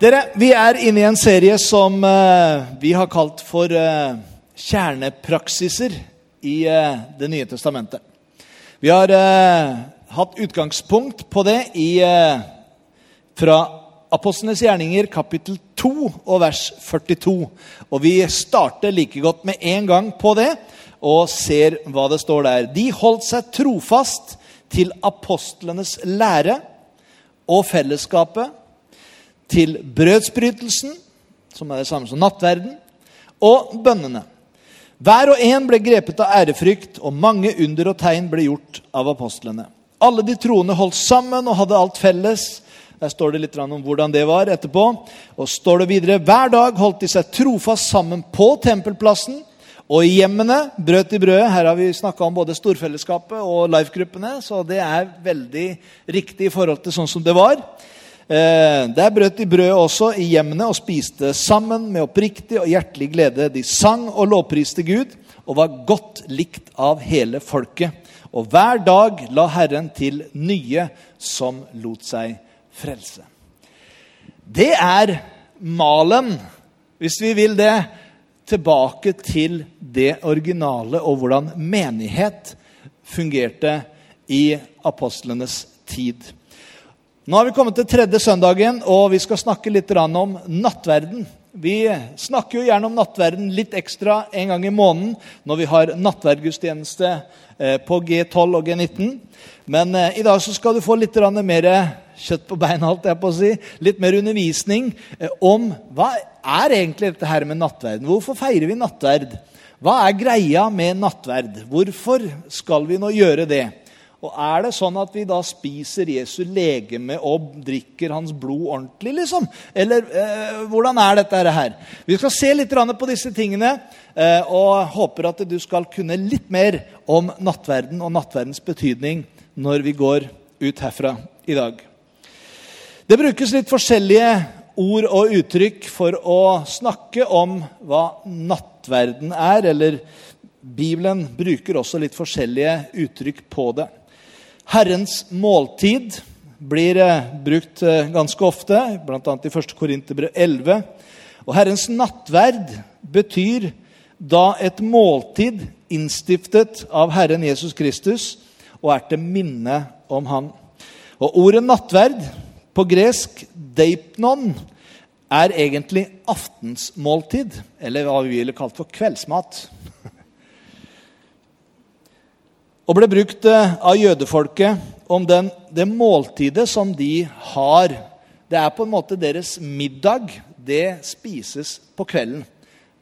Dere, vi er inne i en serie som eh, vi har kalt for eh, kjernepraksiser i eh, Det nye testamentet. Vi har hatt utgangspunkt på det i, fra Apostlenes gjerninger kapittel 2 og vers 42. Og vi starter like godt med en gang på det og ser hva det står der. De holdt seg trofast til apostlenes lære og fellesskapet til brødsbrytelsen, som er det samme som nattverden, og bønnene. Hver og en ble grepet av ærefrykt, og mange under og tegn ble gjort av apostlene. Alle de troende holdt sammen og hadde alt felles. Der står det litt om hvordan det var etterpå. Og står det videre, Hver dag holdt de seg trofast sammen på tempelplassen. Og i hjemmene brøt de brødet. Her har vi snakka om både storfellesskapet og life-gruppene, så det er veldig riktig i forhold til sånn som det var. Eh, der brøt de brød også i hjemmene og spiste sammen med oppriktig og hjertelig glede. De sang og lovpriste Gud og var godt likt av hele folket. Og hver dag la Herren til nye som lot seg frelse. Det er malen, hvis vi vil det, tilbake til det originale og hvordan menighet fungerte i apostlenes tid. Nå har vi kommet til tredje søndagen, og vi skal snakke litt om nattverden. Vi snakker jo gjerne om nattverden litt ekstra en gang i måneden når vi har nattverdgudstjeneste eh, på G12 og G19. Men eh, i dag så skal du få litt mer kjøtt på beina, holdt jeg på å si. Litt mer undervisning eh, om hva er egentlig dette her med nattverden. Hvorfor feirer vi nattverd? Hva er greia med nattverd? Hvorfor skal vi nå gjøre det? Og er det sånn at vi da spiser Jesu legeme og drikker hans blod ordentlig, liksom? Eller eh, hvordan er dette her? Vi skal se litt på disse tingene eh, og håper at du skal kunne litt mer om nattverden og nattverdens betydning når vi går ut herfra i dag. Det brukes litt forskjellige ord og uttrykk for å snakke om hva nattverden er, eller Bibelen bruker også litt forskjellige uttrykk på det. Herrens måltid blir eh, brukt eh, ganske ofte, bl.a. i 1. Korinterbrev 11. Og Herrens nattverd betyr da et måltid innstiftet av Herren Jesus Kristus og er til minne om Han. Og Ordet nattverd, på gresk deipnon, er egentlig aftensmåltid, eller hva vi ville kalt for kveldsmat og ble brukt eh, av jødefolket om den, det måltidet som de har. Det er på en måte deres middag. Det spises på kvelden.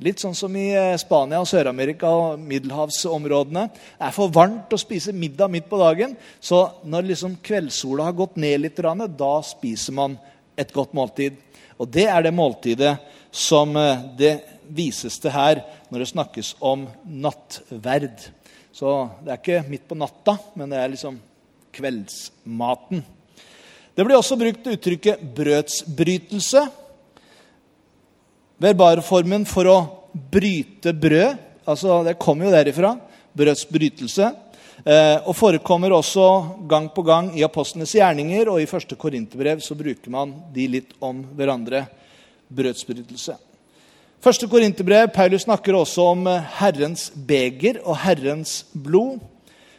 Litt sånn som i eh, Spania og Sør-Amerika og middelhavsområdene. Det er for varmt å spise middag midt på dagen, så når liksom kveldssola har gått ned litt, da spiser man et godt måltid. Og det er det måltidet som eh, det vises til her når det snakkes om nattverd. Så det er ikke midt på natta, men det er liksom kveldsmaten. Det blir også brukt uttrykket 'brødsbrytelse'. Verbarformen for å bryte brød. altså Det kommer jo derifra. Brødsbrytelse. Eh, og forekommer også gang på gang i apostlenes gjerninger, og i første korinterbrev så bruker man de litt om hverandre. Brødsbrytelse. Første Korinterbrev, Paulus snakker også om eh, Herrens beger og Herrens blod.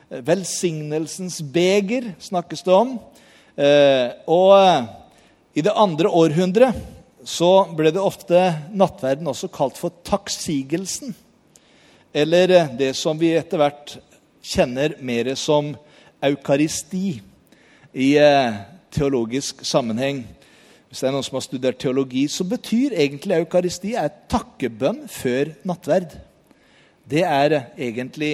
Eh, velsignelsens beger snakkes det om. Eh, og i det andre århundret så ble det ofte nattverden også kalt for takksigelsen. Eller det som vi etter hvert kjenner mer som eukaristi i teologisk sammenheng hvis det er noen som har studert teologi, så betyr egentlig eukaristi er takkebønn før nattverd. Det er egentlig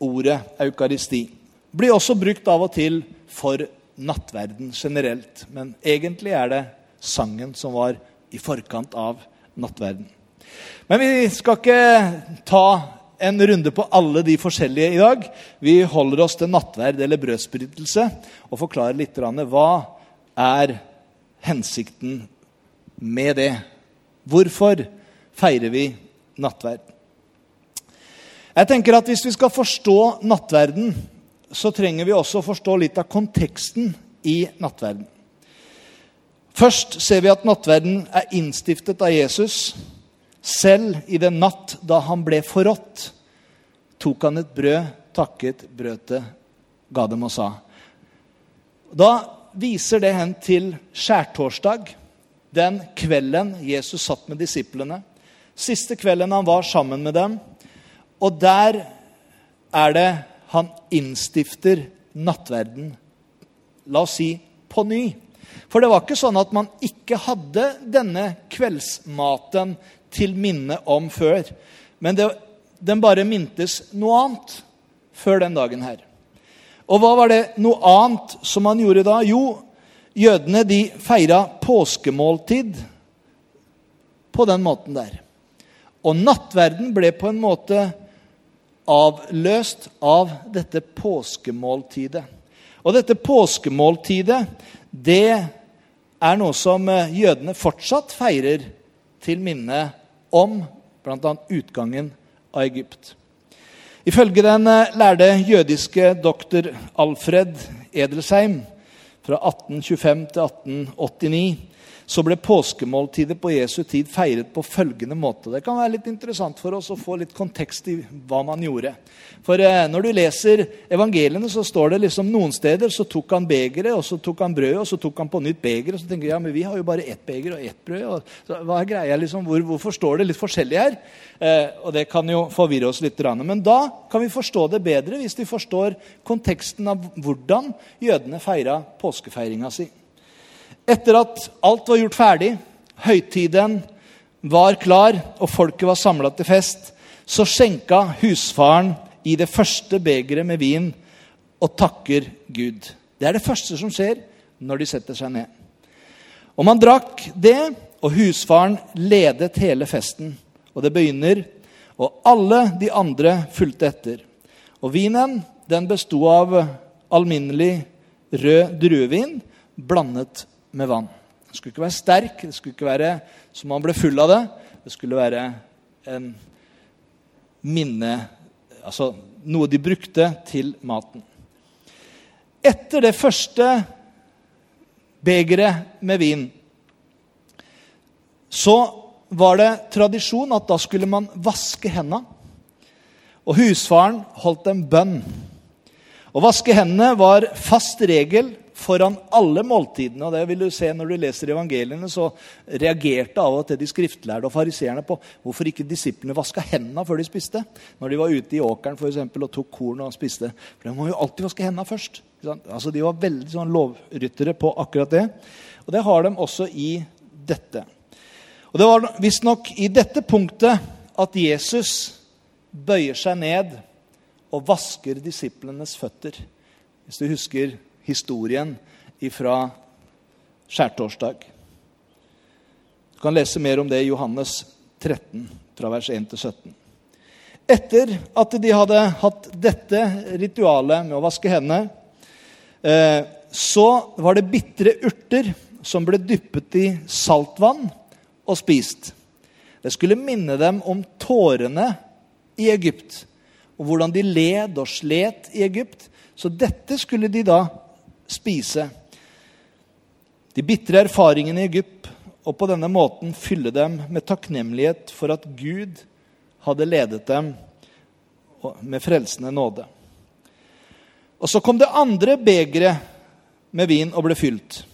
ordet eukaristi. Blir også brukt av og til for nattverden generelt. Men egentlig er det sangen som var i forkant av nattverden. Men vi skal ikke ta en runde på alle de forskjellige i dag. Vi holder oss til nattverd eller brødsbrytelse og forklarer litt hva er hensikten med det. Hvorfor feirer vi nattverd? Jeg tenker at Hvis vi skal forstå nattverden, så trenger vi også forstå litt av konteksten i nattverden. Først ser vi at nattverden er innstiftet av Jesus. Selv i den natt da han ble forrådt, tok han et brød, takket, brødet, ga dem og sa. Da viser det hen til skjærtorsdag, den kvelden Jesus satt med disiplene. Siste kvelden han var sammen med dem. Og der er det han innstifter nattverden. La oss si på ny. For det var ikke sånn at man ikke hadde denne kveldsmaten til minne om før. Men det, den bare mintes noe annet før den dagen her. Og hva var det noe annet som han gjorde da? Jo, jødene de feira påskemåltid på den måten der. Og nattverden ble på en måte avløst av dette påskemåltidet. Og dette påskemåltidet, det er noe som eh, jødene fortsatt feirer til minne om bl.a. utgangen av Egypt. Ifølge den eh, lærde jødiske doktor Alfred Edelsheim fra 1825 til 1889 så ble påskemåltidet på Jesu tid feiret på følgende måte. Det kan være litt interessant for oss å få litt kontekst i hva man gjorde. For eh, Når du leser evangeliene, så står det liksom noen steder så tok han begeret, og så tok han brødet, og så tok han på nytt begeret. Så tenker jeg, ja, men vi har jo bare ett beger og ett brød. Og, så, hva er greia liksom? Hvor, hvorfor står det litt forskjellig her? Eh, og det kan jo forvirre oss litt. Men da kan vi forstå det bedre hvis vi forstår konteksten av hvordan jødene feira påskefeiringa si. Etter at alt var gjort ferdig, høytiden var klar og folket var samla til fest, så skjenka husfaren i det første begeret med vin og takker Gud. Det er det første som skjer når de setter seg ned. Og man drakk det, og husfaren ledet hele festen. Og det begynner, og alle de andre fulgte etter. Og vinen den besto av alminnelig rød druevin blandet med vann. Den skulle ikke være sterk, det skulle ikke være som man ble full av det. Det skulle være en minne Altså noe de brukte til maten. Etter det første begeret med vin så var det tradisjon at da skulle man vaske hendene. Og husfaren holdt en bønn. Å vaske hendene var fast regel foran alle måltidene. og det vil du se Når du leser evangeliene, så reagerte av og til de skriftlærde og fariseerne på hvorfor ikke disiplene vaska hendene før de spiste. Når de var ute i åkeren for eksempel, og tok korn og spiste. For De må jo alltid vaske hendene først. Altså, De var veldig sånn lovryttere på akkurat det. Og det har de også i dette. Og Det var visstnok i dette punktet at Jesus bøyer seg ned og vasker disiplenes føtter. Hvis du husker historien fra skjærtorsdag. Du kan lese mer om det i Johannes 13, fra vers 1 til 17. Etter at de hadde hatt dette ritualet med å vaske hendene, eh, så var det bitre urter som ble dyppet i saltvann og spist. Det skulle minne dem om tårene i Egypt, og hvordan de led og slet i Egypt. Så dette skulle de da spise. De bitre erfaringene i Egypt og på denne måten fylle dem med takknemlighet for at Gud hadde ledet dem med frelsende nåde. Og Så kom det andre begeret med vin og ble fylt.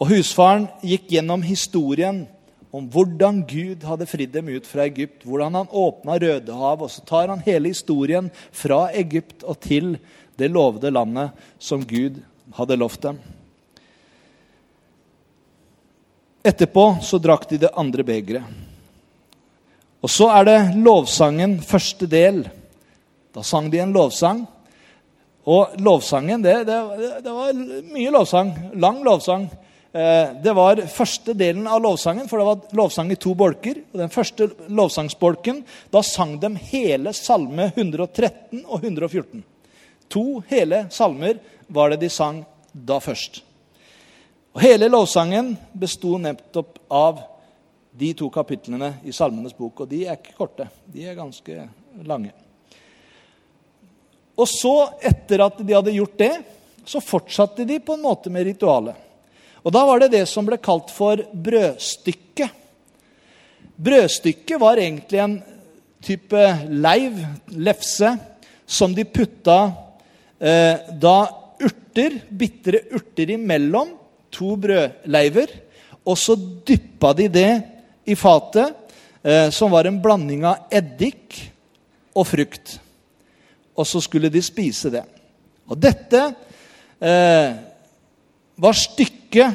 Og husfaren gikk gjennom historien om hvordan Gud hadde fridd dem ut fra Egypt, hvordan han åpna Rødehavet. Og så tar han hele historien fra Egypt og til det lovede landet som Gud hadde lovt dem. Etterpå så drakk de det andre begeret. Og så er det lovsangen, første del. Da sang de en lovsang. Og lovsangen, det, det, det var mye lovsang. Lang lovsang. Eh, det var første delen av lovsangen, for det var lovsang i to bolker. og Den første lovsangsbolken, da sang de hele salme 113 og 114. To hele salmer var det de sang da først. Og Hele lovsangen besto nettopp av de to kapitlene i Salmenes bok. Og de er ikke korte, de er ganske lange. Og så, etter at de hadde gjort det, så fortsatte de på en måte med ritualet. Og da var det det som ble kalt for brødstykke. Brødstykket var egentlig en type leiv, lefse, som de putta eh, da urter, bitre urter imellom to brødleiver. Og så dyppa de det i fatet, eh, som var en blanding av eddik og frukt. Og så skulle de spise det. Og dette eh, var stykket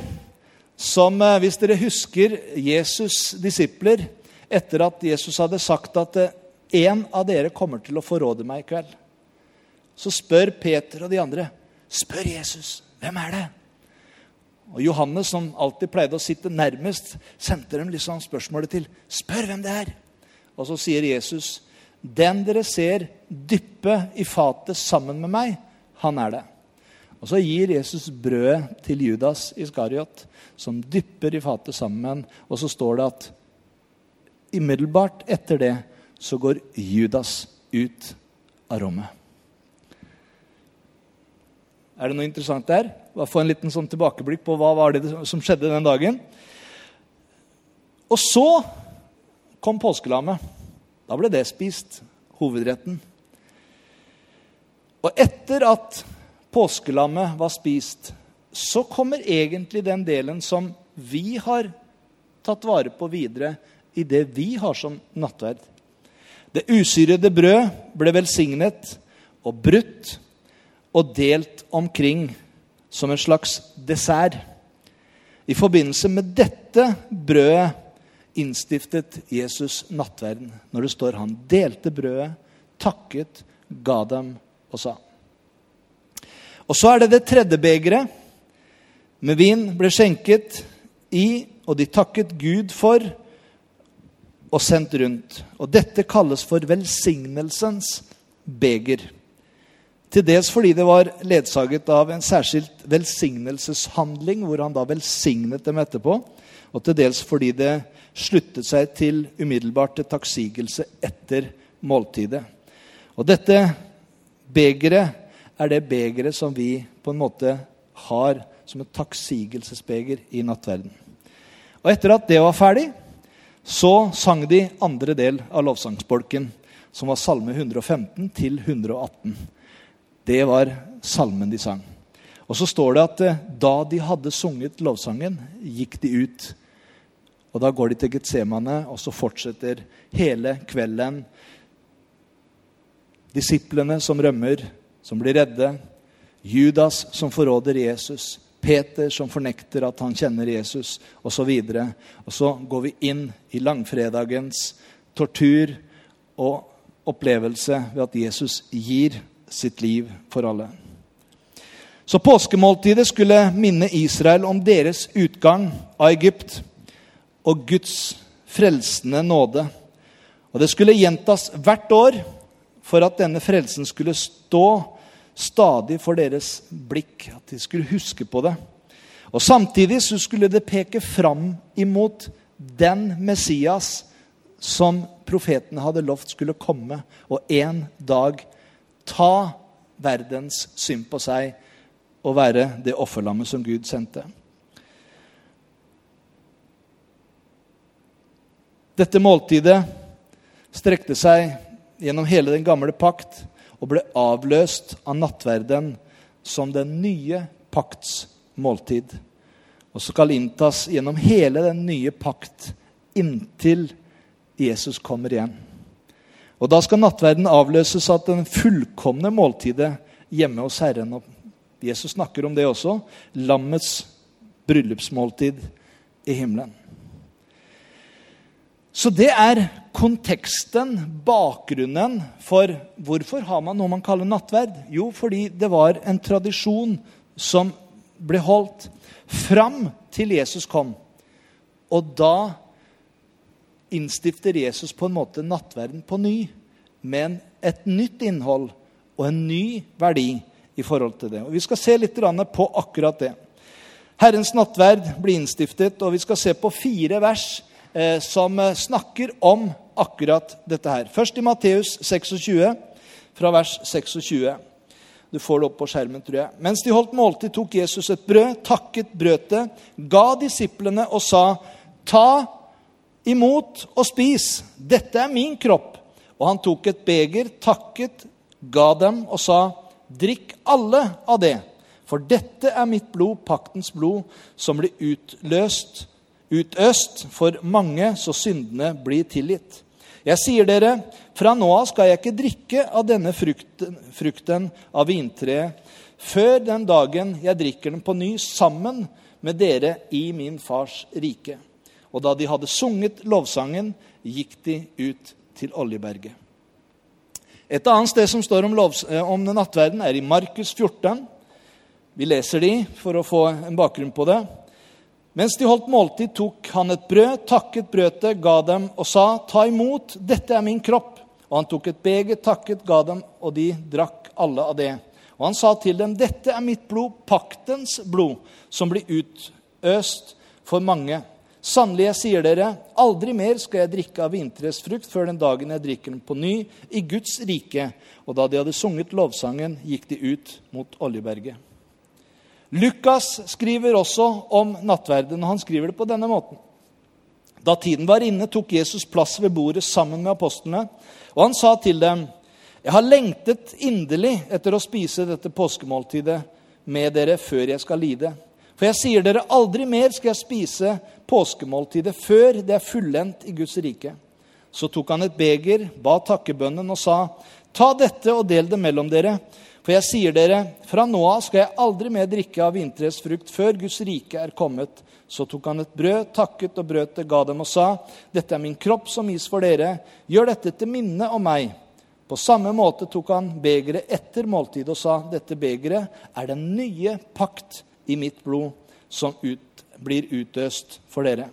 som, eh, hvis dere husker Jesus' disipler etter at Jesus hadde sagt at én en av dere kommer til å forråde meg i kveld, så spør Peter og de andre spør Jesus hvem er det og Johannes, som alltid pleide å sitte nærmest, sendte dem liksom spørsmålet til spør hvem det er. Og så sier Jesus, den dere ser dyppe i fatet sammen med meg, han er det. Og Så gir Jesus brødet til Judas Iskariot, som dypper i fatet sammen. Og så står det at umiddelbart etter det så går Judas ut av rommet. Er det noe interessant der? Få en liten sånn tilbakeblikk på hva var det som skjedde den dagen. Og så kom påskelammet. Da ble det spist. Hovedretten. Og etter at påskelammet var spist, så kommer egentlig den delen som vi har tatt vare på videre i det vi har som nattverd. Det usyrede brød ble velsignet og brutt og delt omkring som en slags dessert. I forbindelse med dette brødet innstiftet Jesus nattverden. Når det står han delte brødet, takket, ga dem og sa. Og så er det det tredje begeret med vin ble skjenket i, og de takket Gud for og sendt rundt. Og dette kalles for velsignelsens beger. Til dels fordi det var ledsaget av en særskilt velsignelseshandling, hvor han da velsignet dem etterpå. Og til dels fordi det sluttet seg til umiddelbart til takksigelse etter måltidet. Og dette begeret er det begeret som vi på en måte har som et takksigelsesbeger i nattverden. Og etter at det var ferdig, så sang de andre del av lovsangsbolken, som var salme 115 til 118. Det var salmen de sang. Og så står det at eh, da de hadde sunget lovsangen, gikk de ut. Og da går de til Getsemane, og så fortsetter hele kvelden. Disiplene som rømmer, som blir redde. Judas som forråder Jesus. Peter som fornekter at han kjenner Jesus, osv. Og, og så går vi inn i langfredagens tortur og opplevelse ved at Jesus gir sitt liv for alle. Så påskemåltidet skulle minne Israel om deres utgang av Egypt og Guds frelsende nåde. Og det skulle gjentas hvert år for at denne frelsen skulle stå stadig for deres blikk, at de skulle huske på det. Og Samtidig så skulle det peke fram imot den Messias som profetene hadde lovt skulle komme og en dag ta verdens synd på seg og være det offerlammet som Gud sendte. Dette måltidet strekte seg gjennom hele den gamle pakt og ble avløst av nattverden som den nye pakts måltid. Og skal inntas gjennom hele den nye pakt inntil Jesus kommer igjen. Og Da skal nattverden avløses av den fullkomne måltidet hjemme hos Herren. Og Jesus snakker om det også. Lammets bryllupsmåltid i himmelen. Så det er konteksten, bakgrunnen, for hvorfor har man noe man kaller nattverd. Jo, fordi det var en tradisjon som ble holdt fram til Jesus kom. Og da innstifter Jesus på en måte nattverden på ny, med et nytt innhold og en ny verdi i forhold til det. Og Vi skal se litt på akkurat det. Herrens nattverd blir innstiftet, og vi skal se på fire vers eh, som eh, snakker om akkurat dette her. Først i Matteus 26, fra vers 26. Du får det opp på skjermen, tror jeg. Mens de holdt måltid, tok Jesus et brød, takket, brødet, ga disiplene og sa, ta imot og spis. Dette er min kropp. Og han tok et beger, takket, ga dem og sa, drikk alle av det. For dette er mitt blod, paktens blod, som blir utløst, utøst for mange, så syndene blir tilgitt. Jeg sier dere, fra nå av skal jeg ikke drikke av denne frukten, frukten av vintreet før den dagen jeg drikker den på ny sammen med dere i min fars rike. Og da de hadde sunget lovsangen, gikk de ut til Oljeberget. Et annet sted som står om, lovs eh, om nattverden, er i Markus 14. Vi leser de for å få en bakgrunn på det. Mens de holdt måltid, tok han et brød, takket brødet, ga dem og sa, 'Ta imot, dette er min kropp.' Og han tok et beger, takket, ga dem, og de drakk alle av det. Og han sa til dem, 'Dette er mitt blod, paktens blod, som blir utøst for mange.' Sannelig, jeg sier dere, aldri mer skal jeg drikke av vinterets frukt før den dagen jeg drikker den på ny i Guds rike. Og da de hadde sunget lovsangen, gikk de ut mot Oljeberget. Lukas skriver også om nattverden, og han skriver det på denne måten. Da tiden var inne, tok Jesus plass ved bordet sammen med apostlene, og han sa til dem, 'Jeg har lengtet inderlig etter å spise dette påskemåltidet med dere før jeg skal lide.' For jeg sier dere, aldri mer skal jeg spise påskemåltidet før det er fullendt i Guds rike. Så tok han et beger, ba takkebønnen og sa, ta dette og del det mellom dere. For jeg sier dere, fra nå av skal jeg aldri mer drikke av vinterets frukt før Guds rike er kommet. Så tok han et brød, takket og brøt det, ga dem og sa, dette er min kropp som gis for dere. Gjør dette til minne om meg. På samme måte tok han begeret etter måltidet og sa, dette begeret er den nye pakt i mitt blod som ut, blir utøst for dere.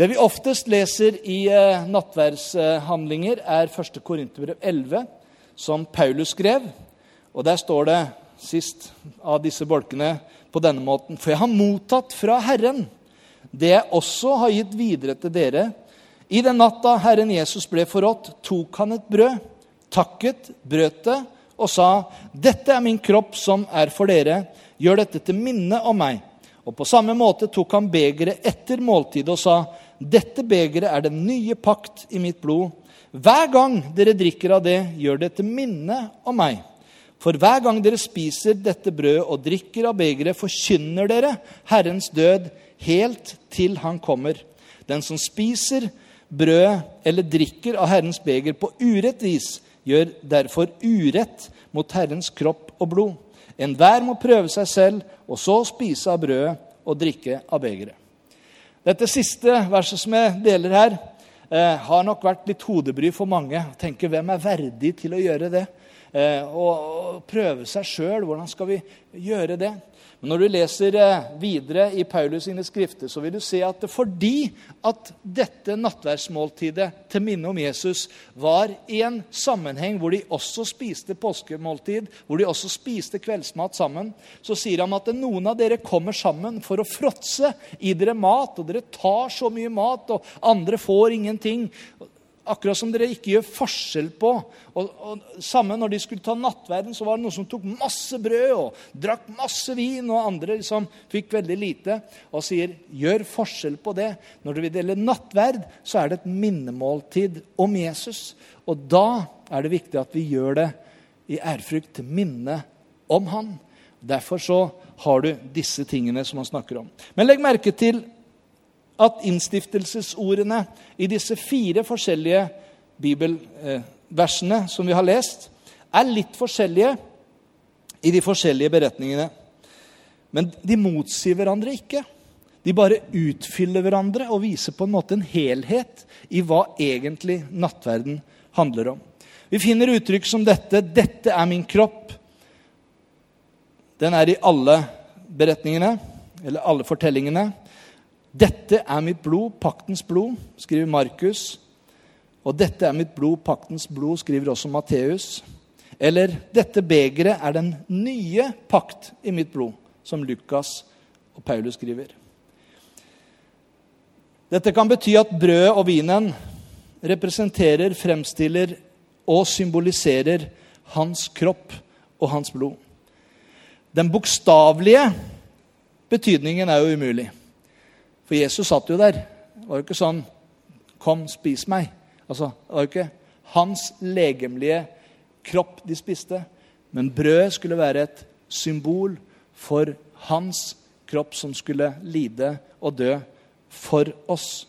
Det vi oftest leser i eh, nattverdshandlinger, er 1. Korinterbrev 11, som Paulus skrev. Og Der står det sist av disse bolkene på denne måten.: For jeg har mottatt fra Herren det jeg også har gitt videre til dere. I den natta Herren Jesus ble forrådt, tok han et brød, takket, brøt det og sa:" Dette er min kropp som er for dere. Gjør dette til minne om meg. Og på samme måte tok han begeret etter måltidet og sa, dette begeret er den nye pakt i mitt blod. Hver gang dere drikker av det, gjør det til minne om meg. For hver gang dere spiser dette brødet og drikker av begeret, forkynner dere Herrens død helt til han kommer. Den som spiser brød eller drikker av Herrens beger på urett vis, gjør derfor urett mot Herrens kropp og blod. Enhver må prøve seg selv, og så spise av brødet og drikke av begeret. Dette siste verset som jeg deler her, eh, har nok vært litt hodebry for mange. Tenker, hvem er verdig til å gjøre det? Eh, og, og prøve seg sjøl. Hvordan skal vi gjøre det? Men når du leser eh, videre i Paulus sine skrifter, så vil du se at fordi at dette nattverdsmåltidet til minne om Jesus var i en sammenheng hvor de også spiste påskemåltid, hvor de også spiste kveldsmat sammen, så sier han at noen av dere kommer sammen for å fråtse i dere mat, og dere tar så mye mat, og andre får ingenting. Akkurat som dere ikke gjør forskjell på. Og, og Samme når de skulle ta nattverden, så var det noen som tok masse brød og drakk masse vin, og andre liksom fikk veldig lite. Og sier, gjør forskjell på det. Når du vil dele nattverd, så er det et minnemåltid om Jesus. Og da er det viktig at vi gjør det i ærfrykt til minne om han. Derfor så har du disse tingene som han snakker om. Men legg merke til at innstiftelsesordene i disse fire forskjellige bibelversene som vi har lest, er litt forskjellige i de forskjellige beretningene. Men de motsier hverandre ikke. De bare utfyller hverandre og viser på en måte en helhet i hva egentlig nattverden handler om. Vi finner uttrykk som dette 'Dette er min kropp'. Den er i alle beretningene. eller alle fortellingene. Dette er mitt blod, paktens blod, skriver Markus. Og dette er mitt blod, paktens blod, skriver også Matteus. Eller dette begeret er den nye pakt i mitt blod, som Lukas og Paulus skriver. Dette kan bety at brødet og vinen representerer, fremstiller og symboliserer hans kropp og hans blod. Den bokstavelige betydningen er jo umulig. For Jesus satt jo der. Det var jo ikke sånn 'Kom, spis meg'. Altså, Det var jo ikke hans legemlige kropp de spiste. Men brødet skulle være et symbol for hans kropp som skulle lide og dø for oss.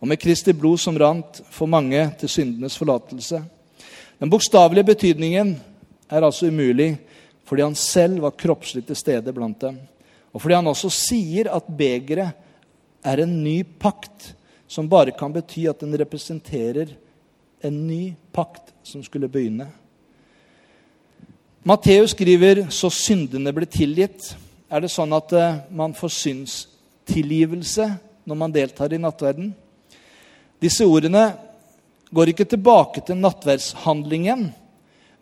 Og med Kristi blod som rant for mange til syndenes forlatelse. Den bokstavelige betydningen er altså umulig fordi han selv var kroppslig til stede blant dem. Og fordi han også sier at begeret er en ny pakt, som bare kan bety at den representerer en ny pakt som skulle begynne. Matteus skriver 'så syndene ble tilgitt'. Er det sånn at eh, man får synstilgivelse når man deltar i nattverden? Disse ordene går ikke tilbake til nattverdshandlingen,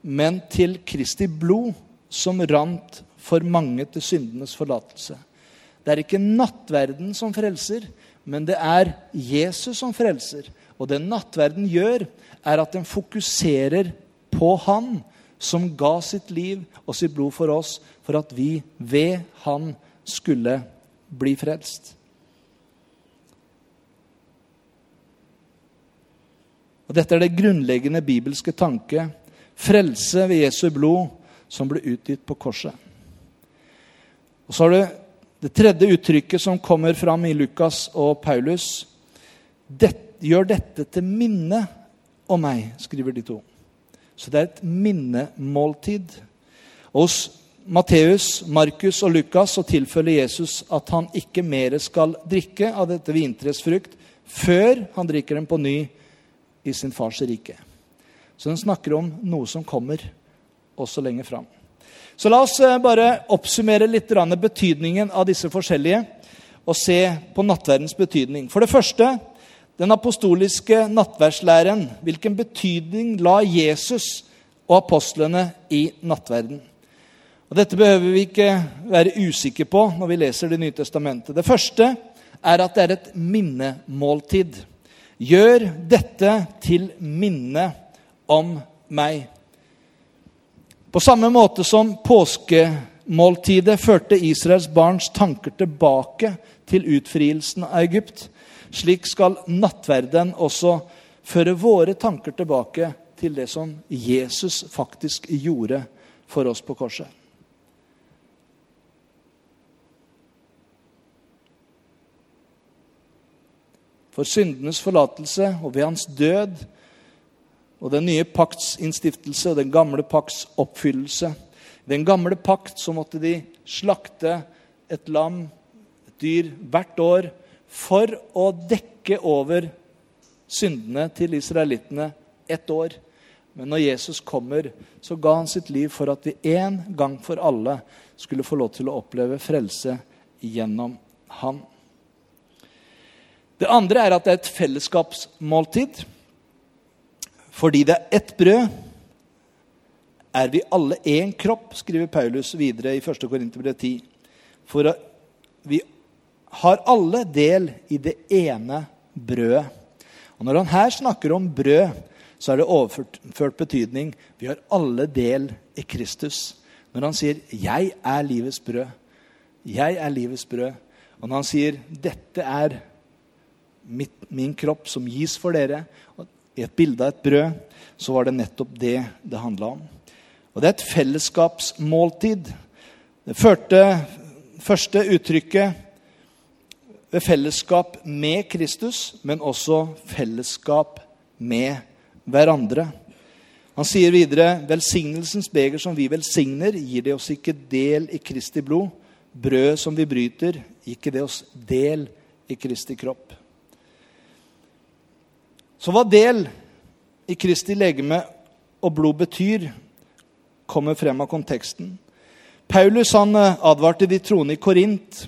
men til Kristi blod, som rant for mange til syndenes forlatelse. Det er ikke nattverden som frelser, men det er Jesus som frelser. Og det nattverden gjør, er at den fokuserer på Han som ga sitt liv og sitt blod for oss, for at vi ved Han skulle bli frelst. Og Dette er det grunnleggende bibelske tanke. Frelse ved Jesu blod som ble utgitt på korset. Og Så har du det tredje uttrykket som kommer fram i Lukas og Paulus. Det, gjør dette til minne om meg, skriver de to. Så det er et minnemåltid. Hos Matteus, Markus og Lukas så tilfølger Jesus at han ikke mer skal drikke av dette vintres frukt før han drikker den på ny i sin fars rike. Så den snakker om noe som kommer også lenger fram. Så la oss eh, bare oppsummere litt betydningen av disse forskjellige og se på nattverdens betydning. For det første den apostoliske nattverdslæren. Hvilken betydning la Jesus og apostlene i nattverden? Og Dette behøver vi ikke være usikre på når vi leser Det nye testamentet. Det første er at det er et minnemåltid. Gjør dette til minne om meg. På samme måte som påskemåltidet førte Israels barns tanker tilbake til utfrielsen av Egypt, slik skal nattverden også føre våre tanker tilbake til det som Jesus faktisk gjorde for oss på korset. For syndenes forlatelse og ved hans død og den nye pakts innstiftelse og den gamle pakts oppfyllelse. Den gamle pakt så måtte de slakte et lam, et dyr, hvert år for å dekke over syndene til israelittene ett år. Men når Jesus kommer, så ga han sitt liv for at vi en gang for alle skulle få lov til å oppleve frelse gjennom han. Det andre er at det er et fellesskapsmåltid. Fordi det er ett brød, er vi alle én kropp, skriver Paulus videre i 1. Korinterbrev 10. For vi har alle del i det ene brødet. Og Når han her snakker om brød, så er det overført betydning. Vi har alle del i Kristus. Når han sier 'Jeg er livets brød', 'Jeg er livets brød', og når han sier 'Dette er mitt, min kropp som gis for dere', i et bilde av et brød, så var det nettopp det det handla om. Og det er et fellesskapsmåltid. Det førte første uttrykket ved fellesskap med Kristus, men også fellesskap med hverandre. Han sier videre.: Velsignelsens beger som vi velsigner, gir det oss ikke del i Kristi blod. Brød som vi bryter, gir ikke det oss del i Kristi kropp. Så hva del i Kristi legeme og blod betyr, kommer frem av konteksten. Paulus han eh, advarte de troende i Korint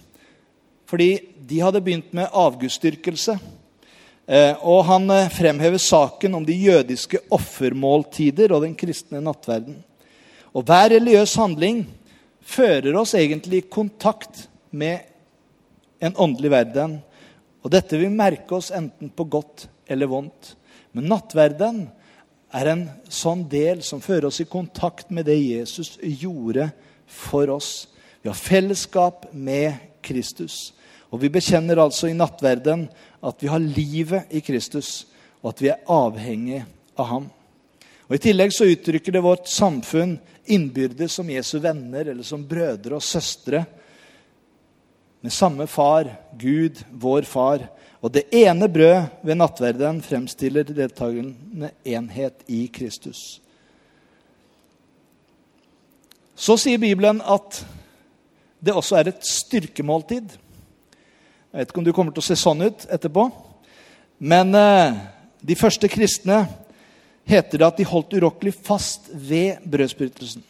fordi de hadde begynt med avgudsdyrkelse. Eh, og han eh, fremhever saken om de jødiske offermåltider og den kristne nattverden. Og hver religiøs handling fører oss egentlig i kontakt med en åndelig verden. Og dette vil merke oss enten på godt eller vondt. Men nattverden er en sånn del som fører oss i kontakt med det Jesus gjorde for oss. Vi har fellesskap med Kristus. Og vi bekjenner altså i nattverden at vi har livet i Kristus, og at vi er avhengig av ham. Og I tillegg så uttrykker det vårt samfunn innbyrdes som Jesu venner eller som brødre og søstre. Med samme far, Gud, vår far. Og det ene brød ved nattverden fremstiller deltakende enhet i Kristus. Så sier Bibelen at det også er et styrkemåltid. Jeg vet ikke om du kommer til å se sånn ut etterpå. Men eh, de første kristne heter det at de holdt urokkelig fast ved brødsprøytelsen.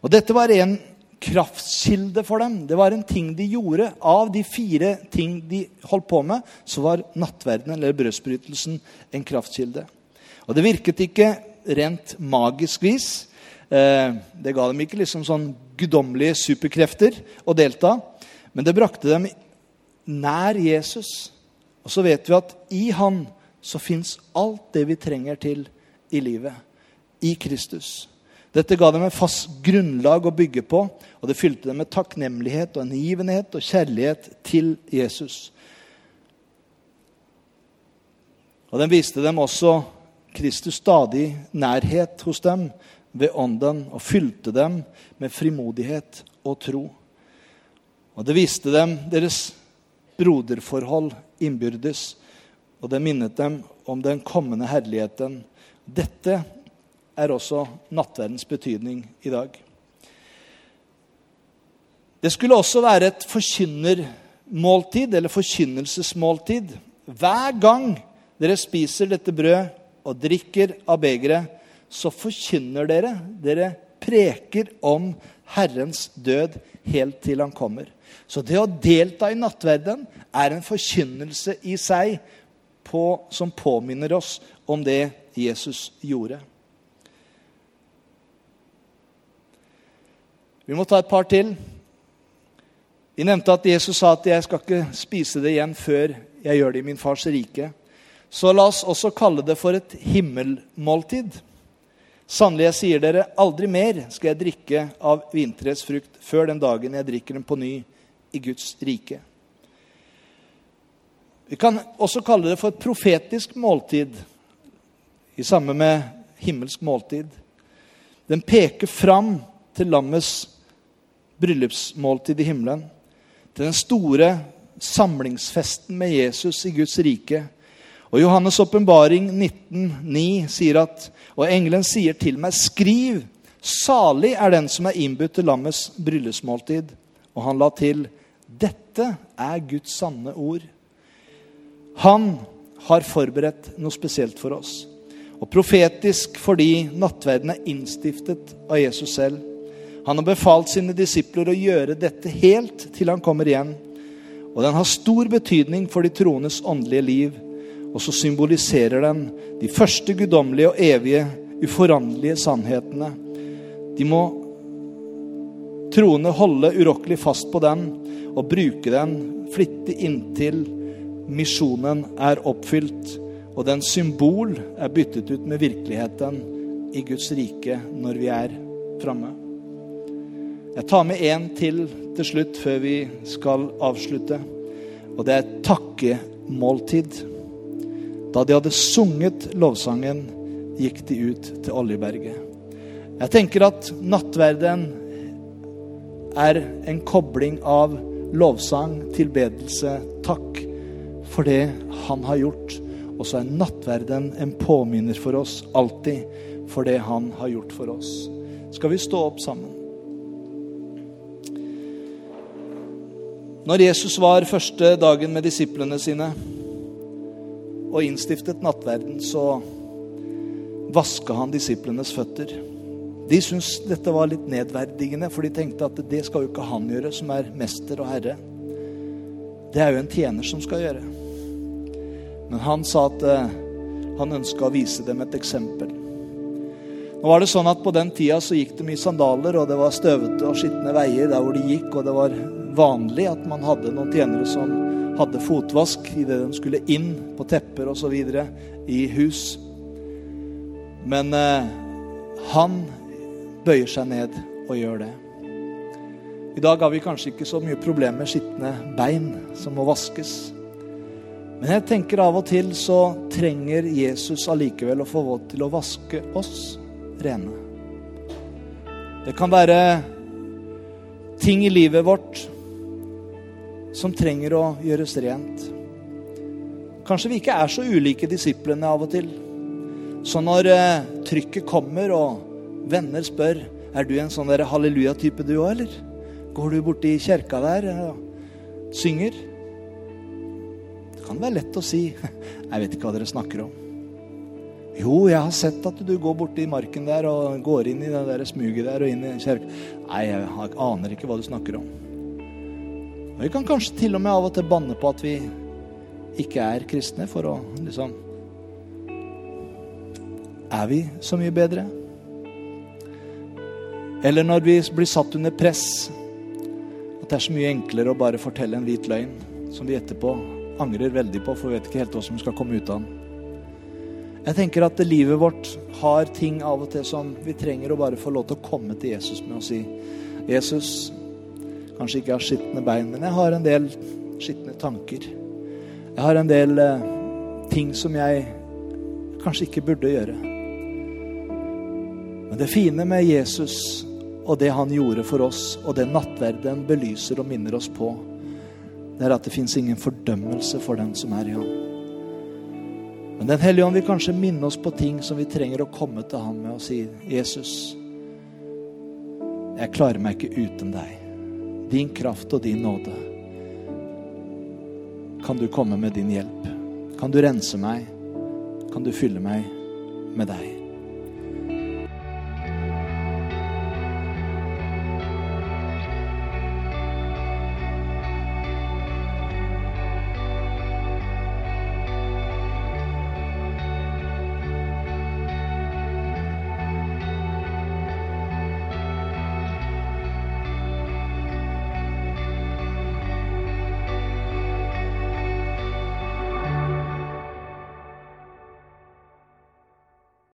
Og dette var en kraftkilde for dem. Det var en ting de gjorde. Av de fire ting de holdt på med, så var nattverden eller brødsbrytelsen en kraftkilde. Og det virket ikke rent magisk vis. Eh, det ga dem ikke liksom sånn guddommelige superkrefter å delta, men det brakte dem nær Jesus. Og så vet vi at i han så fins alt det vi trenger til i livet. I Kristus. Dette ga dem et fast grunnlag å bygge på, og det fylte dem med takknemlighet og hengivenhet og kjærlighet til Jesus. Og den viste dem også Kristus stadig nærhet hos dem ved ånden og fylte dem med frimodighet og tro. Og det viste dem deres broderforhold innbyrdes, og det minnet dem om den kommende herligheten. Dette er også nattverdens betydning i dag. Det skulle også være et forkynnermåltid, eller forkynnelsesmåltid. Hver gang dere spiser dette brød og drikker av begeret, så forkynner dere. Dere preker om Herrens død helt til han kommer. Så det å delta i nattverden er en forkynnelse i seg på, som påminner oss om det Jesus gjorde. Vi må ta et par til. Vi nevnte at Jesus sa at 'jeg skal ikke spise det igjen før jeg gjør det i min fars rike'. Så la oss også kalle det for et himmelmåltid. Sannelig, jeg sier dere, aldri mer skal jeg drikke av vinterets frukt før den dagen jeg drikker den på ny i Guds rike. Vi kan også kalle det for et profetisk måltid, i samme med himmelsk måltid. Den peker fram til lammets bryllupsmåltid i himmelen. Til den store samlingsfesten med Jesus i Guds rike. Og Johannes' åpenbaring 19,9 sier at Og engelen sier til meg, skriv, salig er den som er innbudt til lammets bryllupsmåltid. Og han la til, dette er Guds sanne ord. Han har forberedt noe spesielt for oss. Og profetisk fordi nattverden er innstiftet av Jesus selv. Han har befalt sine disipler å gjøre dette helt til han kommer igjen. Og den har stor betydning for de troendes åndelige liv. Og så symboliserer den de første guddommelige og evige, uforanderlige sannhetene. De må troende holde urokkelig fast på den og bruke den flittig inntil misjonen er oppfylt og den symbol er byttet ut med virkeligheten i Guds rike når vi er framme. Jeg tar med én til til slutt før vi skal avslutte. Og det er takkemåltid. Da de hadde sunget lovsangen, gikk de ut til Oljeberget. Jeg tenker at nattverden er en kobling av lovsang, tilbedelse, takk for det han har gjort. Og så er nattverden en påminner for oss alltid for det han har gjort for oss. Skal vi stå opp sammen? Når Jesus var første dagen med disiplene sine og innstiftet nattverden, så vaska han disiplenes føtter. De syntes dette var litt nedverdigende, for de tenkte at det skal jo ikke han gjøre, som er mester og herre. det er jo en tjener som skal gjøre. Men han sa at eh, han ønska å vise dem et eksempel. Nå var det sånn at På den tida så gikk de i sandaler, og det var støvete og skitne veier der hvor de gikk. Og det var vanlig at man hadde noen tjenere som hadde fotvask idet de skulle inn på tepper osv. i hus. Men eh, han bøyer seg ned og gjør det. I dag har vi kanskje ikke så mye problemer med skitne bein som må vaskes. Men jeg tenker av og til så trenger Jesus allikevel å få våt til å vaske oss rene. Det kan være ting i livet vårt som trenger å gjøres rent. Kanskje vi ikke er så ulike disiplene av og til. Så når eh, trykket kommer, og venner spør er du en sånn halleluja-type du òg, eller? Går du borti kjerka der og synger? Det kan være lett å si jeg vet ikke hva dere snakker om. Jo, jeg har sett at du går borti marken der og går inn i det der smuget der og inn i kjerka. Nei, jeg aner ikke hva du snakker om. Og Vi kan kanskje til og med av og til banne på at vi ikke er kristne, for å liksom Er vi så mye bedre? Eller når vi blir satt under press, at det er så mye enklere å bare fortelle en hvit løgn som vi etterpå angrer veldig på, for vi vet ikke helt hva som skal komme ut av den. Jeg tenker at livet vårt har ting av og til som vi trenger å bare få lov til å komme til Jesus med og si Jesus, kanskje ikke har skitne bein, men jeg har en del skitne tanker. Jeg har en del eh, ting som jeg kanskje ikke burde gjøre. Men det fine med Jesus og det han gjorde for oss, og det nattverden belyser og minner oss på, det er at det fins ingen fordømmelse for den som er i ham. Men Den hellige ånd vil kanskje minne oss på ting som vi trenger å komme til han med og si, 'Jesus, jeg klarer meg ikke uten deg. Din kraft og din nåde. Kan du komme med din hjelp? Kan du rense meg? Kan du fylle meg med deg?'